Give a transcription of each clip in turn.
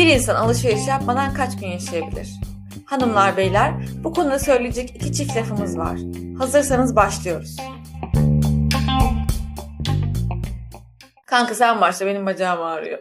Bir insan alışveriş yapmadan kaç gün yaşayabilir? Hanımlar beyler bu konuda söyleyecek iki çift lafımız var. Hazırsanız başlıyoruz. Kanka sen başla benim bacağım ağrıyor.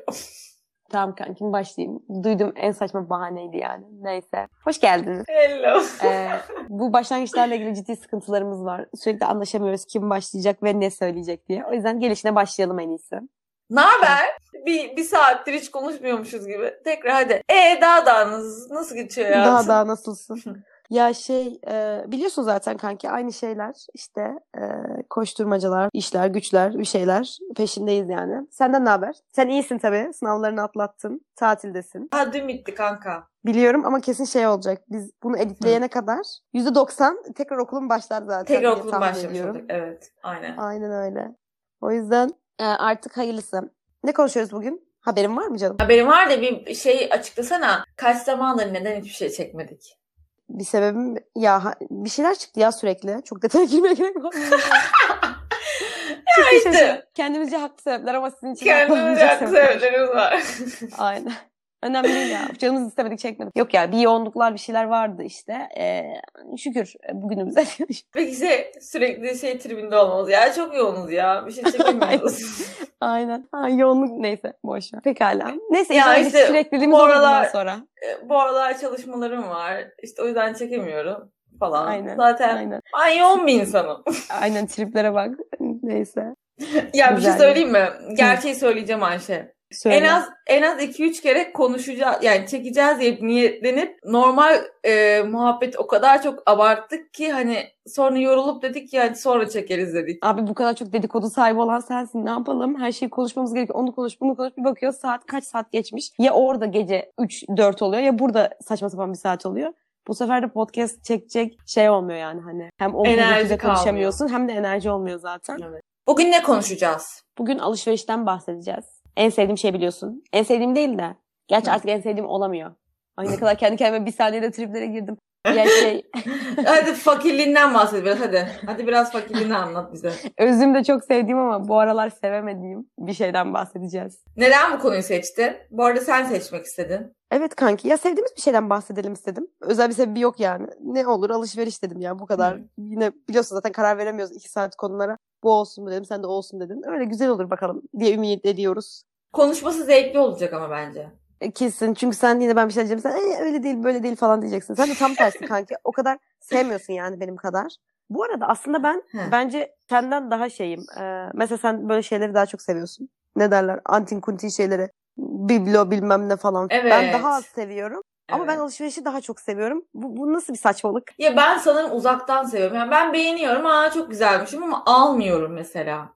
Tamam kankim başlayayım. Duydum en saçma bahaneydi yani. Neyse. Hoş geldiniz. Hello. Ee, bu başlangıçlarla ilgili ciddi sıkıntılarımız var. Sürekli anlaşamıyoruz kim başlayacak ve ne söyleyecek diye. O yüzden gelişine başlayalım en iyisi. Ne haber? Bir, bir saattir hiç konuşmuyormuşuz gibi. Tekrar hadi. E daha daha nasıl, nasıl geçiyor ya? Daha daha nasılsın? ya şey e, biliyorsun zaten kanki aynı şeyler işte e, koşturmacalar, işler, güçler, bir şeyler peşindeyiz yani. Senden ne haber? Sen iyisin tabii. Sınavlarını atlattın. Tatildesin. Ha dün bitti kanka. Biliyorum ama kesin şey olacak. Biz bunu editleyene kadar %90 tekrar okulun başlar zaten. Tekrar okulun başlamış olduk. Evet. Aynen. Aynen öyle. O yüzden e, artık hayırlısı. Ne konuşuyoruz bugün? Haberin var mı canım? Haberin var da bir şey açıklasana. Kaç zamandır neden hiçbir şey çekmedik? Bir sebebim ya bir şeyler çıktı ya sürekli. Çok detaya girmeye gerek yok. Ya işte. Kendimizce haklı sebepler ama sizin için Kendimize haklı haklı sebepler. sebeplerimiz var. Aynen. Önemli değil ya. Canımız istemedik çekmedik. Yok ya bir yoğunluklar bir şeyler vardı işte. Ee, şükür bugünümüze. Peki şey sürekli şey tribinde olmamız. Ya çok yoğunuz ya. Bir şey çekemiyoruz. Aynen. Ha, yoğunluk neyse boş ver. Pekala. Neyse Ya ya işte sürekliliğimiz bu aralar- sonra. E, Bu aralar çalışmalarım var. İşte o yüzden çekemiyorum falan. Aynen. Zaten Aynen. ben yoğun bir insanım. Aynen triplere bak. Neyse. ya bir şey Güzel. söyleyeyim mi? Gerçeği söyleyeceğim Ayşe. Söyle. En az en az 2-3 kere konuşacağız yani çekeceğiz diye niyetlenip normal e, muhabbet o kadar çok abarttık ki hani sonra yorulup dedik hadi sonra çekeriz dedik. Abi bu kadar çok dedikodu sahibi olan sensin. Ne yapalım? Her şeyi konuşmamız gerekiyor. Onu konuş, bunu konuş. Bir bakıyor saat kaç saat geçmiş. Ya orada gece 3-4 oluyor ya burada saçma sapan bir saat oluyor. Bu sefer de podcast çekecek şey olmuyor yani hani. Hem o Enerji konuşamıyorsun hem de enerji olmuyor zaten. Bugün ne konuşacağız? Bugün alışverişten bahsedeceğiz. En sevdiğim şey biliyorsun. En sevdiğim değil de. Gerçi artık en sevdiğim olamıyor. Ay ne kadar kendi kendime bir saniyede triplere girdim. Ya şey hadi fakirliğinden bahset biraz hadi. Hadi biraz fakirliğini anlat bize. özüm de çok sevdiğim ama bu aralar sevemediğim bir şeyden bahsedeceğiz. Neden bu konuyu seçtin? Bu arada sen seçmek istedin. Evet kanki ya sevdiğimiz bir şeyden bahsedelim istedim. Özel bir sebebi yok yani. Ne olur alışveriş dedim ya bu kadar. Hı. Yine biliyorsun zaten karar veremiyoruz iki saat konulara. Bu olsun mu dedim sen de olsun dedin. Öyle güzel olur bakalım diye ümit ediyoruz. Konuşması zevkli olacak ama bence. E, Kesin çünkü sen yine ben bir şey diyeceğim sen "E, öyle değil böyle değil falan diyeceksin. Sen de tam tersi kanki o kadar sevmiyorsun yani benim kadar. Bu arada aslında ben Hı. bence senden daha şeyim. Ee, mesela sen böyle şeyleri daha çok seviyorsun. Ne derler? Antin kuntin şeyleri. Biblo bilmem ne falan. Ben Evet. daha az seviyorum. Ama ben Evet. alışverişi daha çok seviyorum. Bu, bu nasıl bir saçmalık? Ya ben sanırım uzaktan seviyorum. Yani ben beğeniyorum. Aa çok güzelmişim ama almıyorum mesela.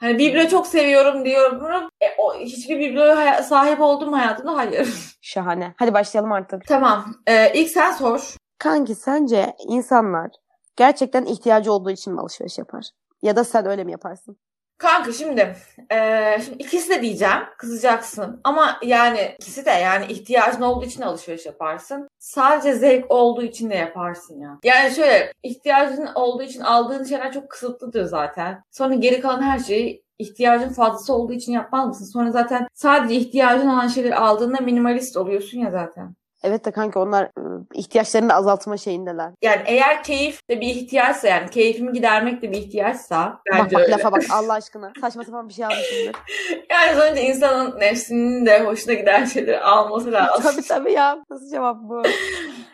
Hani biblo çok seviyorum diyorum. E, o, hiçbir bibloya sahip oldum hayatımda? Hayır. Şahane. Hadi başlayalım artık. tamam. Ee, ilk sen sor. Kanki sence insanlar gerçekten ihtiyacı olduğu için mi alışveriş yapar? Ya da sen öyle mi yaparsın? Kanka şimdi, eee, şimdi ikisi de diyeceğim. Kızacaksın. Ama yani ikisi de yani ihtiyacın olduğu için alışveriş yaparsın. Sadece zevk olduğu için de yaparsın ya. Yani şöyle ihtiyacın olduğu için aldığın şeyler çok kısıtlıdır zaten. Sonra geri kalan her şeyi ihtiyacın fazlası olduğu için yapmaz mısın? Sonra zaten sadece ihtiyacın olan şeyleri aldığında minimalist oluyorsun ya zaten. Evet de kanki onlar ihtiyaçlarını da azaltma şeyindeler. Yani eğer keyif de bir ihtiyaçsa yani keyfimi gidermek de bir ihtiyaçsa Bak bence bak öyle. lafa bak Allah aşkına. Saçma sapan bir şey almışımdır. Yani sonuçta insanın nefsinin de hoşuna giden şeyleri alması lazım. tabii tabii ya. Nasıl cevap bu?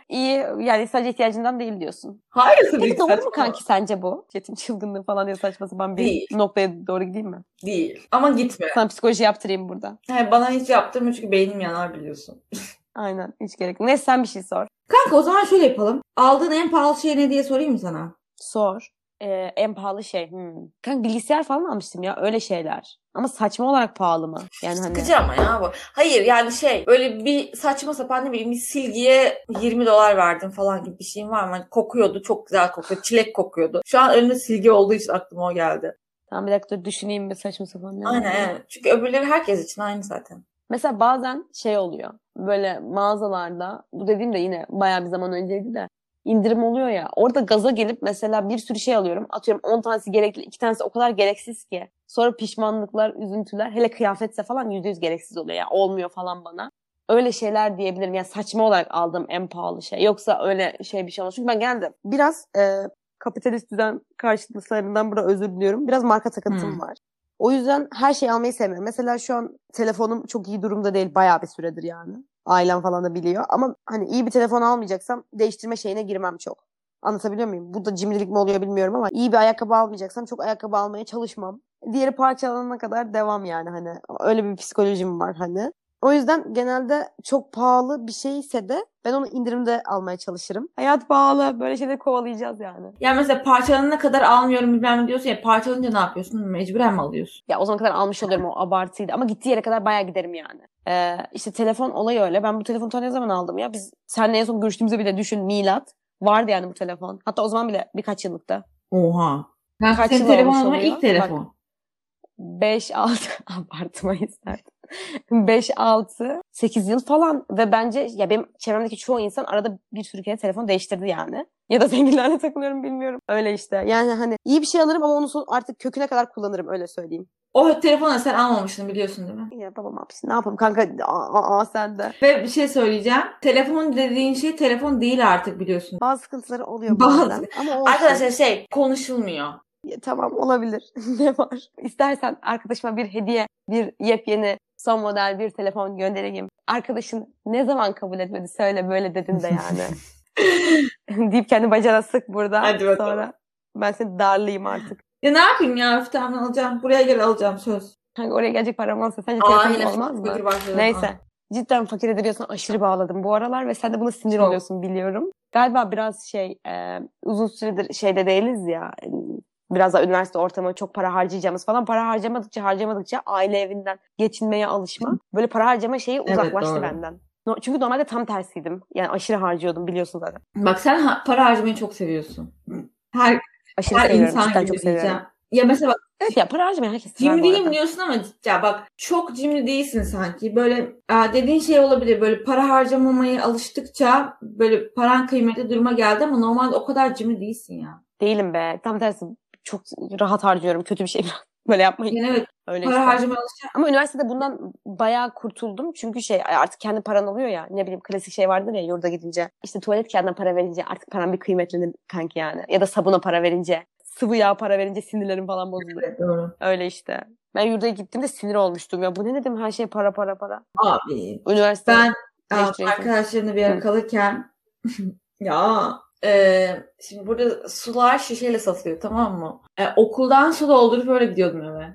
İyi yani sadece ihtiyacından değil diyorsun. Hayır tabii Peki ki doğru mu kanki sence bu? Yetim çılgınlığı falan diye saçma sapan bir Değil. noktaya doğru gideyim mi? Değil. Ama gitme. Sana psikoloji yaptırayım burada. Yani bana hiç yaptırma çünkü beynim yanar biliyorsun. Aynen hiç gerek yok. Neyse sen bir şey sor. Kanka o zaman şöyle yapalım. Aldığın en pahalı şey ne diye sorayım mı sana? Sor. Ee, en pahalı şey. Hmm. Kanka bilgisayar falan almıştım ya öyle şeyler. Ama saçma olarak pahalı mı? Yani hani Sıkıcı ama ya bu. Hayır yani şey böyle bir saçma sapan ne bileyim bir silgiye 20 dolar verdim falan gibi bir şeyin var mı? Hani kokuyordu çok güzel kokuyordu. Çilek kokuyordu. Şu an önünde silgi olduğu için aklıma o geldi. Tamam bir dakika dur düşüneyim bir saçma sapan ne? Aynen yani. Çünkü öbürleri herkes için aynı zaten. Mesela bazen şey oluyor. Böyle mağazalarda bu dediğim de yine bayağı bir zaman önceydi de indirim oluyor ya. Orada gaza gelip mesela bir sürü şey alıyorum. Atıyorum 10 tanesi gerekli, 2 tanesi o kadar gereksiz ki. Sonra pişmanlıklar, üzüntüler. Hele kıyafetse falan %100 gereksiz oluyor ya. Olmuyor falan bana. öyle şeyler diyebilirim. Yani saçma olarak aldığım en pahalı şey. Yoksa öyle şey bir şey olmaz. Çünkü ben genelde biraz e, kapitalist düzen karşıtlıklarından burada özür diliyorum. Biraz marka takıntım Hmm. var. O yüzden her şeyi almayı sevmiyorum. Mesela şu an telefonum çok iyi durumda değil. Bayağı bir süredir yani. Ailem falan da biliyor. Ama hani iyi bir telefon almayacaksam değiştirme şeyine girmem çok. Anlatabiliyor muyum? Bu da cimrilik mi oluyor bilmiyorum ama iyi bir ayakkabı almayacaksam çok ayakkabı almaya çalışmam. Diğeri parçalanana kadar devam yani hani. Öyle bir psikolojim var hani. O yüzden genelde çok pahalı bir şey ise de ben onu indirimde almaya çalışırım. Hayat pahalı. Böyle şeyleri kovalayacağız yani. Ya mesela parçalanana kadar almıyorum bilmem ne diyorsun ya parçalanınca ne yapıyorsun? Mecburen mi alıyorsun? Ya o zaman kadar almış oluyorum o abartıydı. Ama gittiği yere kadar bayağı giderim yani. Ee, işte telefon olayı öyle. Ben bu telefonu ta ne zaman aldım ya? Biz seninle en son görüştüğümüzde bile düşün milat. Vardı yani bu telefon. Hatta o zaman bile birkaç yıllıkta. Oha. Ben Kaç senin telefonun ilk telefon. 5-6 abartmayız zaten. 5-6, 8 yıl falan ve bence ya benim çevremdeki çoğu insan arada bir sürü kere telefon değiştirdi yani. Ya da zenginlerle takılıyorum bilmiyorum. Öyle işte. Yani hani iyi bir şey alırım ama onu artık köküne kadar kullanırım öyle söyleyeyim. O telefonu sen almamıştın biliyorsun değil mi? Ya babam almış. Ne yapayım kanka? Aa, aa sen de. Ve bir şey söyleyeceğim. Telefon dediğin şey telefon değil artık biliyorsun. Bazı sıkıntıları oluyor Bazı. Bazen. Ama Arkadaşlar şey, şey konuşulmuyor. Ya, tamam olabilir. ne var? İstersen arkadaşıma bir hediye, bir yepyeni son model bir telefon göndereyim. Arkadaşın ne zaman kabul etmedi söyle böyle dedin de yani. deyip kendi bacağına sık burada. Hadi bakalım. Sonra ben seni darlayayım artık. Ya ne yapayım ya üftemden alacağım. Buraya gel alacağım söz. Hangi oraya gelecek param olsa sence yine olmaz mı? Neyse. Aa. Cidden fakir ediliyorsan aşırı bağladım bu aralar ve sen de buna sinir Çok. oluyorsun biliyorum. Galiba biraz şey e, uzun süredir şeyde değiliz ya. Biraz da üniversite ortamı çok para harcayacağımız falan. Para harcamadıkça harcamadıkça aile evinden geçinmeye alışma. Böyle para harcama şeyi Evet, uzaklaştı doğru. benden. No- Çünkü normalde tam tersiydim. Yani aşırı harcıyordum biliyorsun zaten. Bak sen ha- para harcamayı çok seviyorsun. Her, Aşırı her seviyorum. insan gibi çok seviyorum. diyeceğim. Ya mesela bak Evet ya para harcamayı herkes cimriyim arada. diyorsun ama ya bak çok cimri değilsin sanki. Böyle aa, dediğin şey olabilir. Böyle para harcamamaya alıştıkça böyle paran kıymetli duruma geldi ama normalde o kadar cimri değilsin ya. Değilim be. Tam tersi çok rahat harcıyorum. Kötü bir şey böyle yapmayın. Yani evet Öyle para işte. harcamaya. Ama üniversitede bundan bayağı kurtuldum. Çünkü şey artık kendi paran oluyor ya. Ne bileyim klasik şey vardır ya yurda gidince. İşte tuvalet kağıdına para verince artık paran bir kıymetlenir kanki yani. Ya da sabuna para verince. Sıvı yağ para verince sinirlerim falan bozuldu. Evet doğru. Öyle işte. Ben yurda gittiğimde sinir olmuştum ya. Bu ne dedim her şey para para para. Abi Üniversite. ben arkadaşlarımla bir Hı. kalırken ya e, şimdi burada sular şişeyle satılıyor tamam mı? E, okuldan su doldurup öyle gidiyordum eve.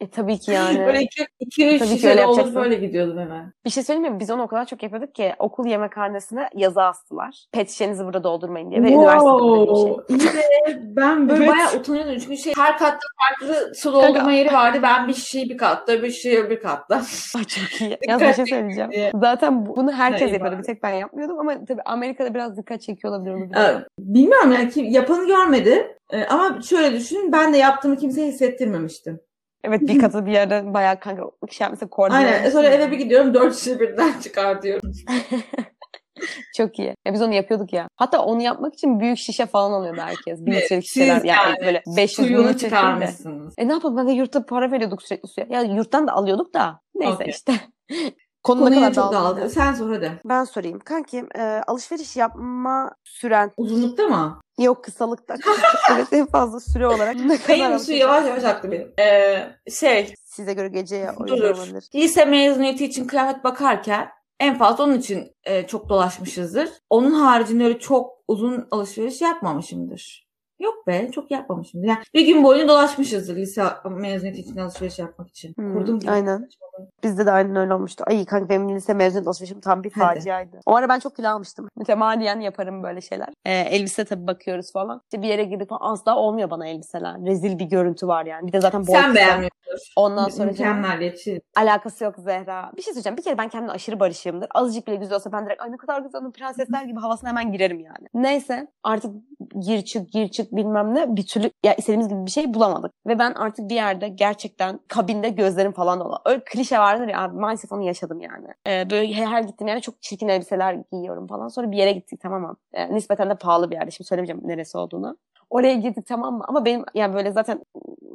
E tabii ki yani. Böyle iki, iki üç Tabii şişe doldurup yapacaksın. öyle gidiyordum eve. Bir şey söyleyeyim mi? Biz onu o kadar çok yapıyorduk ki okul yemekhanesine yazı astılar. Pet şişenizi burada doldurmayın diye. Ve üniversitede böyle bir şey. Wow. Ben böyle Evet. bayağı utanıyordum. Çünkü şey, her katta farklı su doldurma Kanka. yeri vardı. Ben bir şişeyi bir katta, bir şişeyi öbür katta. Ay çok iyi. Yalnız bir şey söyleyeceğim. diye. Zaten bu- bunu herkes yapıyordu. Bir tek ben yapmıyordum ama tabii Amerika'da biraz dikkat çekiyor olabilir onu. Ee, bilmiyorum yani kim, yapanı görmedim. Ee, ama şöyle düşünün ben de yaptığımı kimseye hissettirmemiştim. Evet bir katı bir yerde bayağı kanka şey yapmışsa koordine Aynen. Sonra eve bir gidiyorum dört şişe birden çıkartıyorum. Çok iyi. Ya biz onu yapıyorduk ya. Hatta onu yapmak için büyük şişe falan alıyordu herkes. Evet, litrelik şişeler. Yani, yani böyle 500 Suyunu mililitre değil de. çıkarmışsınız. E ne yapalım kanka yurtta para veriyorduk sürekli suya. Ya yurttan da alıyorduk da. Neyse Okey. işte. Konu Konuya kadar çok dağıldı. dağıldı. Sen sor hadi. Ben sorayım. Kankim e, alışveriş yapma süren Uzunlukta mı? yok kısalıkta. evet en fazla süre olarak ne kadar Benim su yavaş yavaş aktı benim. Ee, şey Size göre geceye dur. olabilir. lise mezuniyeti için kıyafet bakarken en fazla onun için e, çok dolaşmışızdır. Onun haricinde öyle çok uzun alışveriş yapmamışımdır. Yok be çok yapmamışımdır. Yani bir gün boyunca dolaşmışızdır lise mezuniyeti için alışveriş yapmak için. Hmm, Kurdum gibi. aynen. Bizde de aynen öyle olmuştu. Ay kanka benim lise mezuniyet alışverişim tam bir Hadi. faciaydı. O ara ben çok kilo almıştım. Mütemadiyen yaparım böyle şeyler. Ee, elbise tabii bakıyoruz falan. İşte bir yere gidip asla olmuyor bana elbiseler. Rezil bir görüntü var yani. Bir de zaten boy Sen kısa. beğenmiyorsun. Ondan sonra Mükemmeliyetçi. alakası yok Zehra. Bir şey söyleyeceğim. Bir kere ben kendimle aşırı barışığımdır. Azıcık bile güzel olsa ben direkt ay ne kadar güzel oldu, prensesler gibi havasına hemen girerim yani. Neyse artık gir çık gir çık bilmem ne bir türlü ya istediğimiz gibi bir şey bulamadık. Ve ben artık bir yerde gerçekten kabinde gözlerim falan dolu. Öyle klişe vardır ya abi maalesef onu yaşadım yani. Ee, böyle her, her gittiğim yerde çok çirkin elbiseler giyiyorum falan. Sonra bir yere gittik tamam mı? Ee, nispeten de pahalı bir yerde. Şimdi söylemeyeceğim neresi olduğunu. Oraya girdik tamam mı? Ama benim yani böyle zaten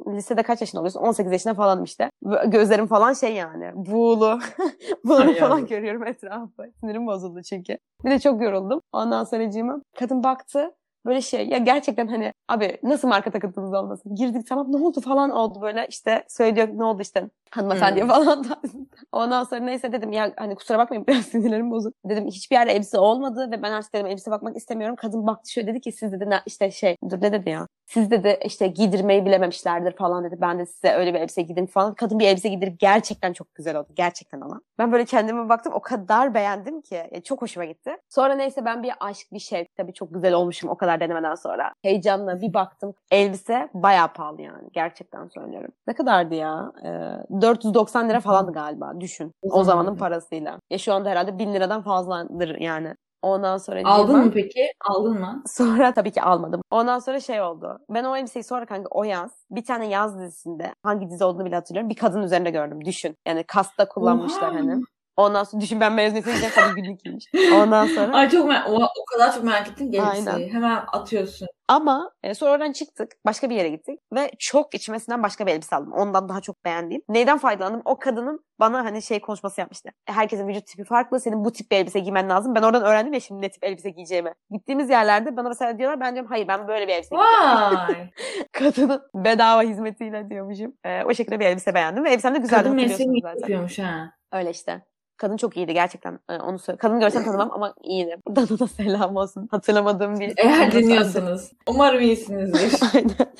lisede kaç yaşında oluyorsun? 18 yaşında falanım işte. Gözlerim falan şey yani. Buğulu. Ay falan görüyorum etrafı. Sinirim bozuldu çünkü. Bir de çok yoruldum. Ondan sonra kadın baktı. Böyle şey ya gerçekten hani abi nasıl marka takıntınız olmasın? Girdik tamam ne oldu falan oldu böyle işte söylüyor ne oldu işte hanımefendiye Hmm. falan. Ondan sonra neyse dedim ya hani kusura bakmayın biraz sinirlerim bozuk. Dedim hiçbir yerde elbise olmadı ve ben artık dedim elbise bakmak istemiyorum. Kadın baktı şöyle dedi ki siz dedi işte şey dur ne dedi ya? Siz dedi işte giydirmeyi bilememişlerdir falan dedi. Ben de size öyle bir elbise giydim falan. Kadın bir elbise giydirip gerçekten çok güzel oldu. Gerçekten ama. Ben böyle kendime baktım o kadar beğendim ki. Ya çok hoşuma gitti. Sonra neyse ben bir aşk bir şey tabii çok güzel olmuşum o kadar denemeden sonra. Heyecanla bir baktım. Elbise bayağı pahalı yani. Gerçekten söylüyorum. Ne kadardı ya? Ee, 490 lira falandı galiba. Düşün. O O, zaman zamanın parasıyla. Ya şu anda herhalde 1000 liradan fazladır yani. Ondan sonra Aldın mı peki? Aldın mı? Sonra tabii ki almadım. Ondan sonra şey oldu. Ben o elbiseyi sonra kanka o yaz bir tane yaz dizisinde hangi dizi olduğunu bile hatırlıyorum. Bir kadın üzerinde gördüm. Düşün. Yani kasta kullanmışlar Oha. hani. Ondan sonra düşün ben mezuniyetim gideceğim kadın günlük giymiş. Ondan sonra Ay çok merak, o, o kadar çok merak ettim ki Aynen. Hemen atıyorsun. ama e, sonra oradan çıktık. Başka bir yere gittik. Ve çok içmesinden başka bir elbise aldım. Ondan daha çok beğendiğim. Neyden faydalandım? O kadının bana hani şey konuşması yapmıştı. E, Herkesin vücut tipi farklı. Senin bu tip bir elbise giymen lazım. Ben oradan öğrendim ya şimdi ne tip elbise giyeceğimi. Gittiğimiz yerlerde bana mesela diyorlar ben diyorum hayır ben böyle bir elbise giyeceğim. Kadının bedava hizmetiyle diyormuşum. Ee, o şekilde bir elbise beğendim ve elbisem de güzeldi Kadın mesleğini yapıyormuş ha. Öyle işte. Kadın çok iyiydi gerçekten. Ee, onu söyle. Kadını görsem tanımam ama iyiydi. Ona selam olsun. Hatırlamadığım bir. Eğer dinliyorsanız. Umarım iyisinizdir. Aynen.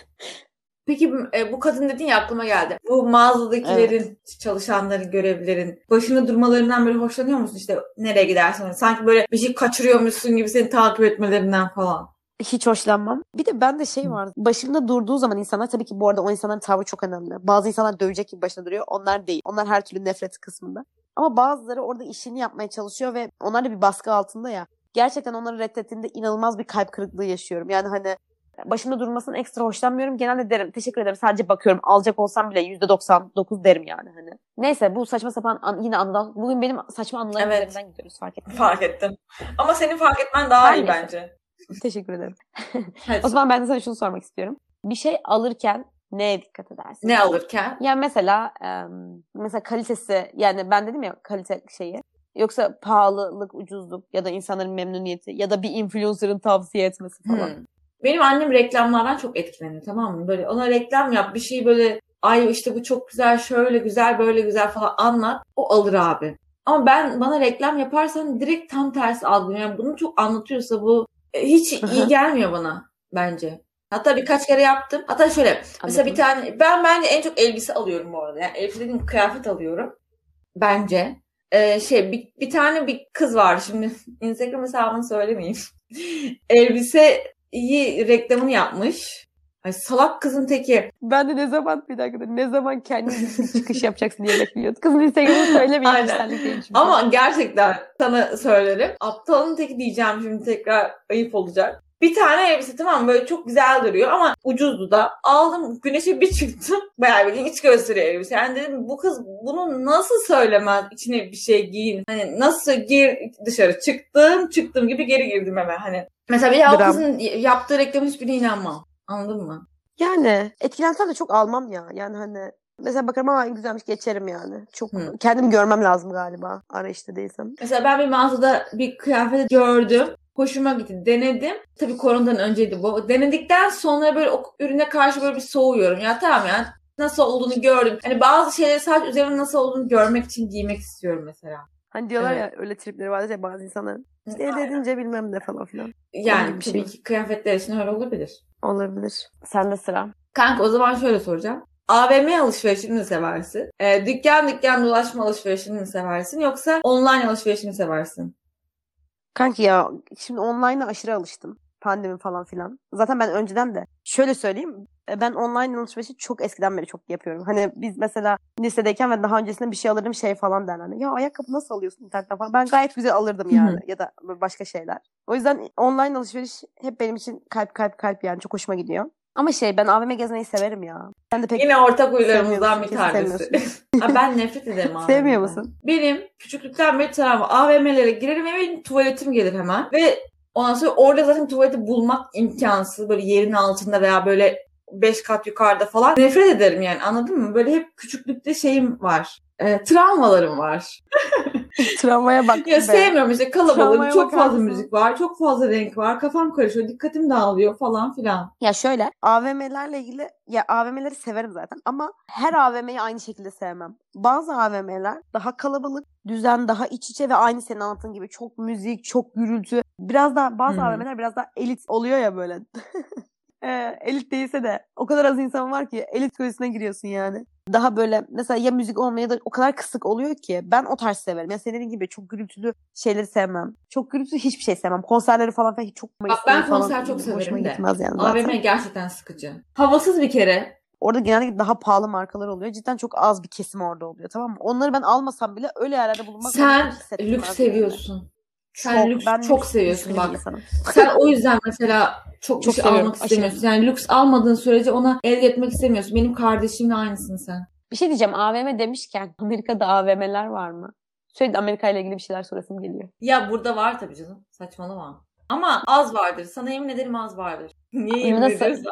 Peki e, bu kadın dedin ya aklıma geldi. Bu mağazadakilerin, çalışanların, görevlilerin başında durmalarından böyle hoşlanıyor musun? İşte nereye gidersen. Sanki böyle bir şey kaçırıyormuşsun gibi seni takip etmelerinden falan. Hiç hoşlanmam. Bir de bende şey var. Başımda durduğu zaman insanlar tabii ki bu arada o insanların tavrı çok önemli. Bazı insanlar dövecek gibi başında duruyor. Onlar değil. Onlar her türlü nefret kısmında. Ama bazıları orada işini yapmaya çalışıyor ve onlar da bir baskı altında ya. Gerçekten onları reddettiğimde inanılmaz bir kalp kırıklığı yaşıyorum. Yani hani başımda durmasını ekstra hoşlanmıyorum. Genelde derim teşekkür ederim sadece bakıyorum. Alacak olsam bile %99 derim yani hani. Neyse bu saçma sapan an, yine anıdan. Bugün benim saçma anılarım Evet. üzerinden gidiyoruz fark ettim. Fark ettim. Ama senin fark etmen daha Her iyi neyse. bence. Teşekkür ederim. O zaman ben de sana şunu sormak istiyorum. Bir şey alırken neye dikkat edersin? Ne alırken? Yani mesela mesela kalitesi yani ben dedim ya kalite şeyi yoksa pahalılık, ucuzluk ya da insanların memnuniyeti ya da bir influencer'ın tavsiye etmesi falan. Hmm. Benim annem reklamlardan çok etkileniyor tamam mı? Böyle ona reklam yap bir şey böyle ay işte bu çok güzel şöyle güzel böyle güzel falan anlat. O alır abi. Ama ben bana reklam yaparsan direkt tam tersi algılıyorum. Yani bunu çok anlatıyorsa bu e, hiç iyi gelmiyor bana bence. Hatta birkaç kere yaptım. Hatta şöyle mesela bir tane ben bence en çok elbise alıyorum bu arada. Yani elbise dediğim kıyafet alıyorum. Bence. Ee, şey bir, bir tane bir kız var şimdi Instagram hesabını söylemeyeyim. Elbiseyi reklamını yapmış. Ay, salak kızın teki. Ben de ne zaman bir dakika ne zaman kendi çıkış yapacaksın diye bekliyordum. Kızın Instagram'ını söylemeyin. Aynen. kişisellik değil çünkü. Ama gerçekten sana söylerim. Aptalın teki diyeceğim şimdi tekrar ayıp olacak. Bir tane elbise tamam mı? böyle çok güzel duruyor ama ucuzdu da. Aldım güneşe bir çıktım. Bayağı bir iç gösteriyor elbise. Yani dedim bu kız bunu nasıl söylemez içine bir şey giyin. Hani nasıl gir dışarı çıktım çıktım gibi geri girdim hemen hani. Mesela bir o kızın yaptığı reklamın hiçbirine inanmam. Anladın mı? Yani etkilensem de çok almam ya. Yani hani mesela bakarım ama güzelmiş geçerim yani. Çok Hı. kendimi görmem lazım galiba arayışta değilsem. Mesela ben bir mağazada bir kıyafet gördüm. Hoşuma gitti. Denedim. Tabii koronadan önceydi bu. Denedikten sonra böyle o ürüne karşı böyle bir soğuyorum. Ya tamam ya nasıl olduğunu gördüm. Hani bazı şeyleri sadece üzerine nasıl olduğunu görmek için giymek istiyorum mesela. Hani diyorlar Evet. ya öyle tripleri vardır ya bazı insanların. İşte elde edince bilmem ne falan filan. Yani tabii şey. ki kıyafetler için öyle olabilir. Olabilir. Sende sıra. Kanka o zaman şöyle soracağım. AVM alışverişini mi seversin? Ee, dükkan dükkan dolaşma alışverişini mi seversin? Yoksa online alışverişini mi seversin? Kanki ya şimdi online'a aşırı alıştım. Pandemi falan filan. Zaten ben önceden de şöyle söyleyeyim. e, Ben online alışverişi çok eskiden beri çok yapıyorum. Hani biz mesela lisedeyken ve daha öncesinde bir şey alırdım şey falan derlerdi. Ya ayakkabı nasıl alıyorsun internetten falan. Ben gayet güzel alırdım yani. Ya da başka şeyler. O yüzden online alışveriş hep benim için kalp kalp kalp yani çok hoşuma gidiyor. Ama şey ben AVM gezmeyi severim ya. Sen de pek Yine ortak huylarımızdan bir tanesi. Aa, ben nefret ederim AVM'den. Sevmiyor musun? Benim küçüklükten beri tamam AVM'lere girerim ve benim tuvaletim gelir hemen. Ve Ondan sonra orada zaten tuvaleti bulmak imkansız. Böyle yerin altında veya böyle beş kat yukarıda falan. Nefret ederim yani anladın mı? Böyle hep küçüklükte şeyim var. E, travmalarım var. Travmaya bak Ya be. sevmiyorum işte kalabalık, çok fazla mısın? müzik var, çok fazla renk var, kafam karışıyor, dikkatim dağılıyor falan filan. Ya şöyle AVM'lerle ilgili ya AVM'leri severim zaten ama her AVM'yi aynı şekilde sevmem. Bazı AVM'ler daha kalabalık, düzen daha iç içe ve aynı senin anlattığın gibi çok müzik, çok gürültü. Biraz daha bazı Hmm. AVM'ler biraz daha elit oluyor ya böyle. Ee, elit değilse de o kadar az insan var ki elit psikolojisine giriyorsun yani. Daha böyle mesela ya müzik olmaya da o kadar kısık oluyor ki ben o tarz severim. Ya senin gibi çok gürültülü şeyleri sevmem. Çok gürültülü hiçbir şey sevmem. Konserleri falan filan hiç çok Bak ben falan konser çok severim de. gitmez yani zaten. AVM gerçekten sıkıcı. Havasız bir kere. Orada genellikle daha pahalı markalar oluyor. Cidden çok az bir kesim orada oluyor tamam mı? Onları ben almasam bile öyle yerlerde bulunmak Sen lüks yani. Sen lüks ben çok lüks seviyorsun bak. insanım. Sen o yüzden mesela çok, Çok bir şey almak istemiyorsun. Yani lüks almadığın sürece ona elde etmek istemiyorsun. Benim kardeşimle aynısın sen. Bir şey diyeceğim AVM demişken Amerika'da AVM'ler var mı? Sürekli Amerika ile ilgili bir şeyler sorasım geliyor. Ya burada var tabii canım. Saçmalama. Ama az vardır. Sana yemin ederim az vardır. Niye yemin Nasıl? ediyorsun?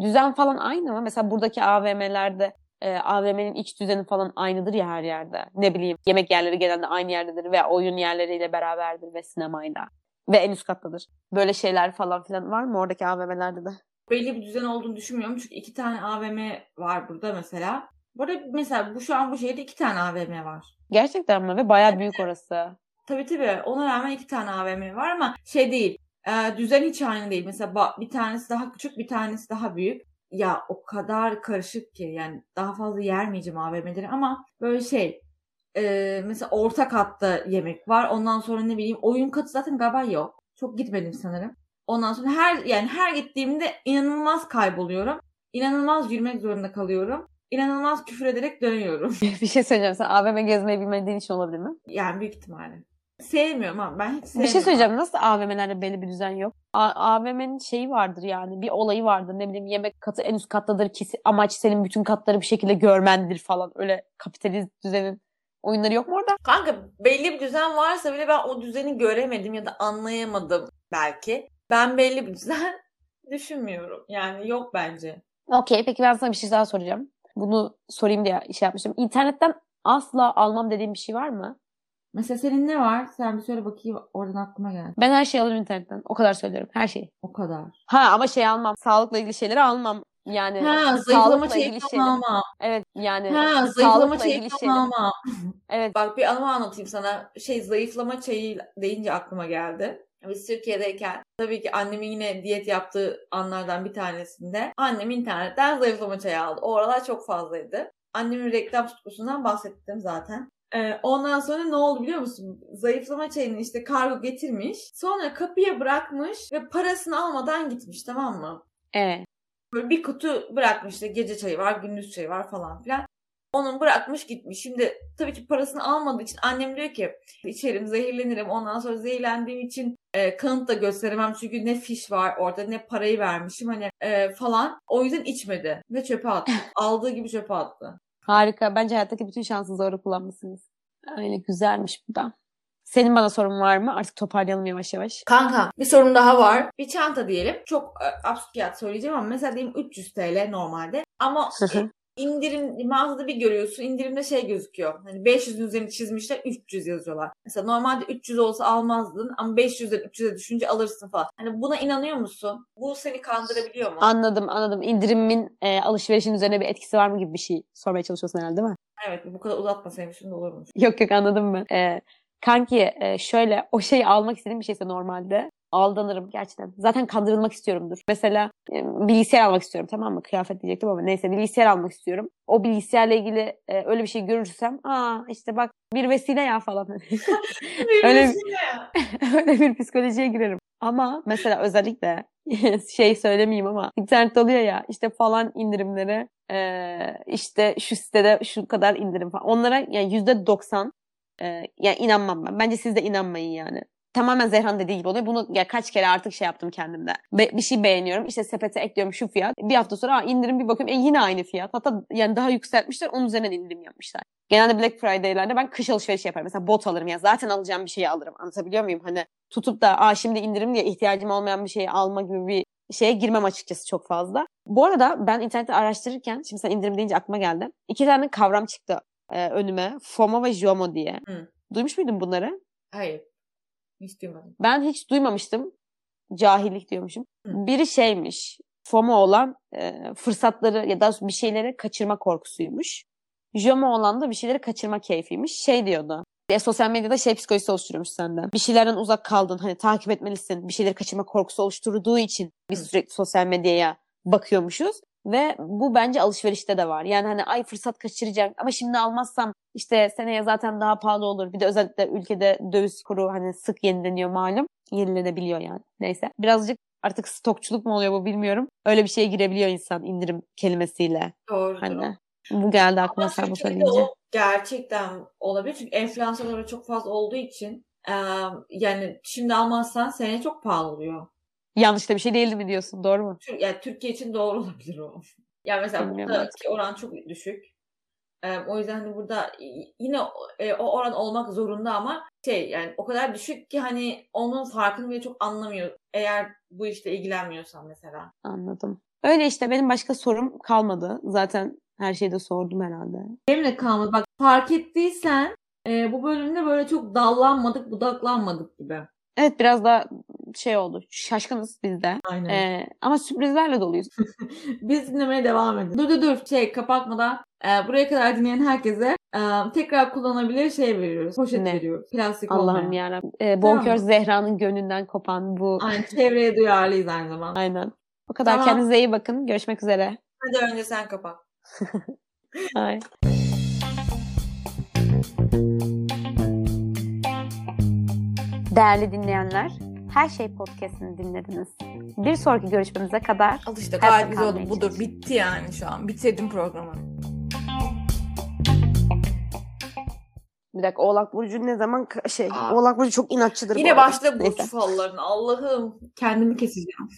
Düzen falan aynı mı? Mesela buradaki AVM'lerde e, AVM'nin iç düzeni falan aynıdır ya her yerde. Ne bileyim yemek yerleri genelde aynı yerdedir ve oyun yerleriyle beraberdir ve sinemayla. Ve en üst kattadır. Böyle şeyler falan filan var mı oradaki AVM'lerde de? Belli bir düzen olduğunu düşünmüyorum. Çünkü iki tane AVM var burada mesela. Burada mesela bu şu an bu şehirde iki tane AVM var. Gerçekten mi? Ve bayağı büyük orası. Tabii tabii. Ona rağmen iki tane AVM var ama şey değil. e, düzen hiç aynı değil. Mesela bir tanesi daha küçük, bir tanesi daha büyük. Ya o kadar karışık ki yani daha fazla yermeyeceğim AVM'leri ama böyle şey e, mesela orta katta yemek var. Ondan sonra ne bileyim oyun katı zaten galiba yok. Çok gitmedim sanırım. Ondan sonra her yani her gittiğimde inanılmaz kayboluyorum. İnanılmaz yürümek zorunda kalıyorum. İnanılmaz küfür ederek dönüyorum. bir şey söyleyeceğim. Sen AVM gezmeyi bilmediğin için olabilir mi? Yani büyük ihtimalle. Sevmiyorum ama ben hiç sevmiyorum. Bir şey söyleyeceğim. Nasıl AVM'lerde belli bir düzen yok? A- AVM'nin şeyi vardır yani. Bir olayı vardır. Ne bileyim yemek katı en üst kattadır ki amaç senin bütün katları bir şekilde görmendir falan. Öyle kapitalist düzenin oyunları yok mu orada? Kanka belli bir düzen varsa bile ben o düzeni göremedim ya da anlayamadım belki. Ben belli bir düzen düşünmüyorum. Yani yok bence. Okey peki ben sana bir şey daha soracağım. Bunu sorayım diye şey yapmıştım. İnternetten asla almam dediğim bir şey var mı? Mesela senin ne var? Sen bir söyle bakayım oradan aklıma geldi. Ben her şeyi alırım internetten. O kadar söylüyorum. Her şeyi. O kadar. Ha ama şey almam. Sağlıkla ilgili şeyleri almam. Yani Ha zayıflama ilgili falan ama. Evet yani Ha zayıflama sağlıkla çayı ilgili falan şeyler. ama. Evet. Bak bir anımı anlatayım sana. Şey zayıflama çayı deyince aklıma geldi. Biz Türkiye'deyken tabii ki annemin yine diyet yaptığı anlardan bir tanesinde annem internetten zayıflama çayı aldı. O aralar çok fazlaydı. Annemin reklam tutkusundan bahsettim zaten. Ee, ondan sonra ne oldu biliyor musun? Zayıflama çayını işte kargo getirmiş. Sonra kapıya bırakmış ve parasını almadan gitmiş tamam mı? Evet. Böyle bir kutu bırakmış işte gece çayı var, gündüz çayı var falan filan. Onun bırakmış gitmiş. Şimdi tabii ki parasını almadığı için annem diyor ki içerim zehirlenirim. Ondan sonra zehirlendiğim için e, kanıt da gösteremem. Çünkü ne fiş var orada ne parayı vermişim hani e, falan. O yüzden içmedi ve çöpe attı. Aldığı gibi çöpe attı. Harika. Bence hayattaki bütün şansınızı doğru kullanmışsınız. Öyle güzelmiş bu da. Senin bana sorun var mı? Artık toparlayalım yavaş yavaş. Kanka bir sorun daha var. Bir çanta diyelim. Çok e, absürt fiyat söyleyeceğim ama mesela diyelim 300 TL normalde. Ama. İndirim mağazada bir görüyorsun indirimde şey gözüküyor. Hani 500'ün üzerine çizmişler 300 yazıyorlar. Mesela normalde 300 olsa almazdın ama 500'den 300'e düşünce alırsın falan. Hani buna inanıyor musun? Bu seni kandırabiliyor mu? Anladım anladım. İndirimin e, alışverişin üzerine bir etkisi var mı gibi bir şey sormaya çalışıyorsun herhalde değil mi? evet bu kadar uzatmasaymışsın da olurmuş. Yok yok anladım ben. E, kanki e, şöyle o şeyi almak istediğim bir şeyse normalde aldanırım gerçekten. Zaten kandırılmak istiyorumdur. Mesela e, bilgisayar almak istiyorum tamam mı? Kıyafet diyecektim ama neyse bilgisayar almak istiyorum. O bilgisayarla ilgili e, öyle bir şey görürsem aa işte bak bir vesile ya falan. Öyle- öyle bir psikolojiye girerim. Ama mesela özellikle şey söylemeyeyim ama internette oluyor ya işte falan indirimleri eee, işte şu sitede şu kadar indirim falan. Onlara yani yüzde doksan eee, yani inanmam ben. Bence siz de inanmayın yani. Tamamen Zehran dediği gibi oluyor. Bunu ya kaç kere artık şey yaptım kendimde. Be- bir şey beğeniyorum. işte sepete ekliyorum şu fiyat. Bir hafta sonra aa, indirim bir bakıyorum. E yine aynı fiyat. Hatta yani daha yükseltmişler. Onun üzerinden indirim yapmışlar. Genelde Black Friday'lerde ben kış alışverişi yaparım. Mesela bot alırım ya. Zaten alacağım bir şeyi alırım. Anlatabiliyor muyum? Hani tutup da Aa, şimdi indirim diye ihtiyacım olmayan bir şeyi alma gibi bir şeye girmem açıkçası çok fazla. Bu arada ben internette araştırırken, şimdi sen indirim deyince aklıma geldi. İki tane kavram çıktı e, önüme. FOMO ve JOMO diye. Hı. Duymuş muydun bunları? Hayır. Hiç duymadım. Ben hiç duymamıştım. Cahillik diyormuşum. Hı. Biri şeymiş. FOMO olan e, fırsatları ya da bir şeyleri kaçırma korkusuymuş. JOMO olan da bir şeyleri kaçırma keyfiymiş. Şey diyordu. E, sosyal medyada şey psikolojisi oluşturuyormuş senden. Bir şeylerden uzak kaldın. Hani takip etmelisin. Bir şeyleri kaçırma korkusu oluşturduğu için biz Hı. sürekli sosyal medyaya bakıyormuşuz. Ve bu bence alışverişte de var. Yani hani ay fırsat kaçıracağım ama şimdi almazsam işte seneye zaten daha pahalı olur. Bir de özellikle ülkede döviz kuru hani sık yenileniyor malum. Yenilenebiliyor yani. Neyse. Birazcık artık stokçuluk mu oluyor bu bilmiyorum. Öyle bir şeye girebiliyor insan indirim kelimesiyle. Doğrudur. o. Hani bu geldi aklıma Ama sen bu söyleyince. gerçekten olabilir. Çünkü enflasyon çok fazla olduğu için e, yani şimdi almazsan seneye çok pahalı oluyor. Yanlış da bir şey değildi mi diyorsun doğru mu? Tür- yani Türkiye için doğru olabilir o. Yani mesela Bilmiyorum buradaki oran çok düşük. E, o yüzden hani burada yine e, o oran olmak zorunda ama şey yani o kadar düşük ki hani onun farkını bile çok anlamıyor. Eğer bu işte ilgilenmiyorsan mesela. Anladım. Öyle işte benim başka sorum kalmadı. Zaten her şeyi de sordum herhalde. Benim de kalmadı. Bak fark ettiysen e, bu bölümde böyle çok dallanmadık, budaklanmadık gibi. Evet biraz da şey oldu. Şaşkınız biz de. Aynen. Ee, ama sürprizlerle doluyuz. Biz dinlemeye devam edelim. Dur dur dur şey kapatmadan e, buraya kadar dinleyen herkese e, tekrar kullanabilir şey veriyoruz. Poşet Ne? veriyoruz. Plastik Allah'ım yarabbim. Ee, Bonkör Tamam. Zehra'nın gönlünden kopan bu. Aynen çevreye duyarlıyız aynı zamanda. Aynen. O kadar Tamam. kendinize iyi bakın. Görüşmek üzere. Hadi önce sen kapat. Bye. Değerli dinleyenler, Her Şey Podcast'ini dinlediniz. Bir sonraki görüşmemize kadar Al işte Hayatta gayet güzel oldu. Budur. Bitti yani şu an. Bitirdim programı. bir dakika Oğlak Burcu ne zaman şey Aa. Oğlak Burcu çok inatçıdır bu Yine arada. başla burç Neyse. fallarına. Allah'ım kendimi keseceğim.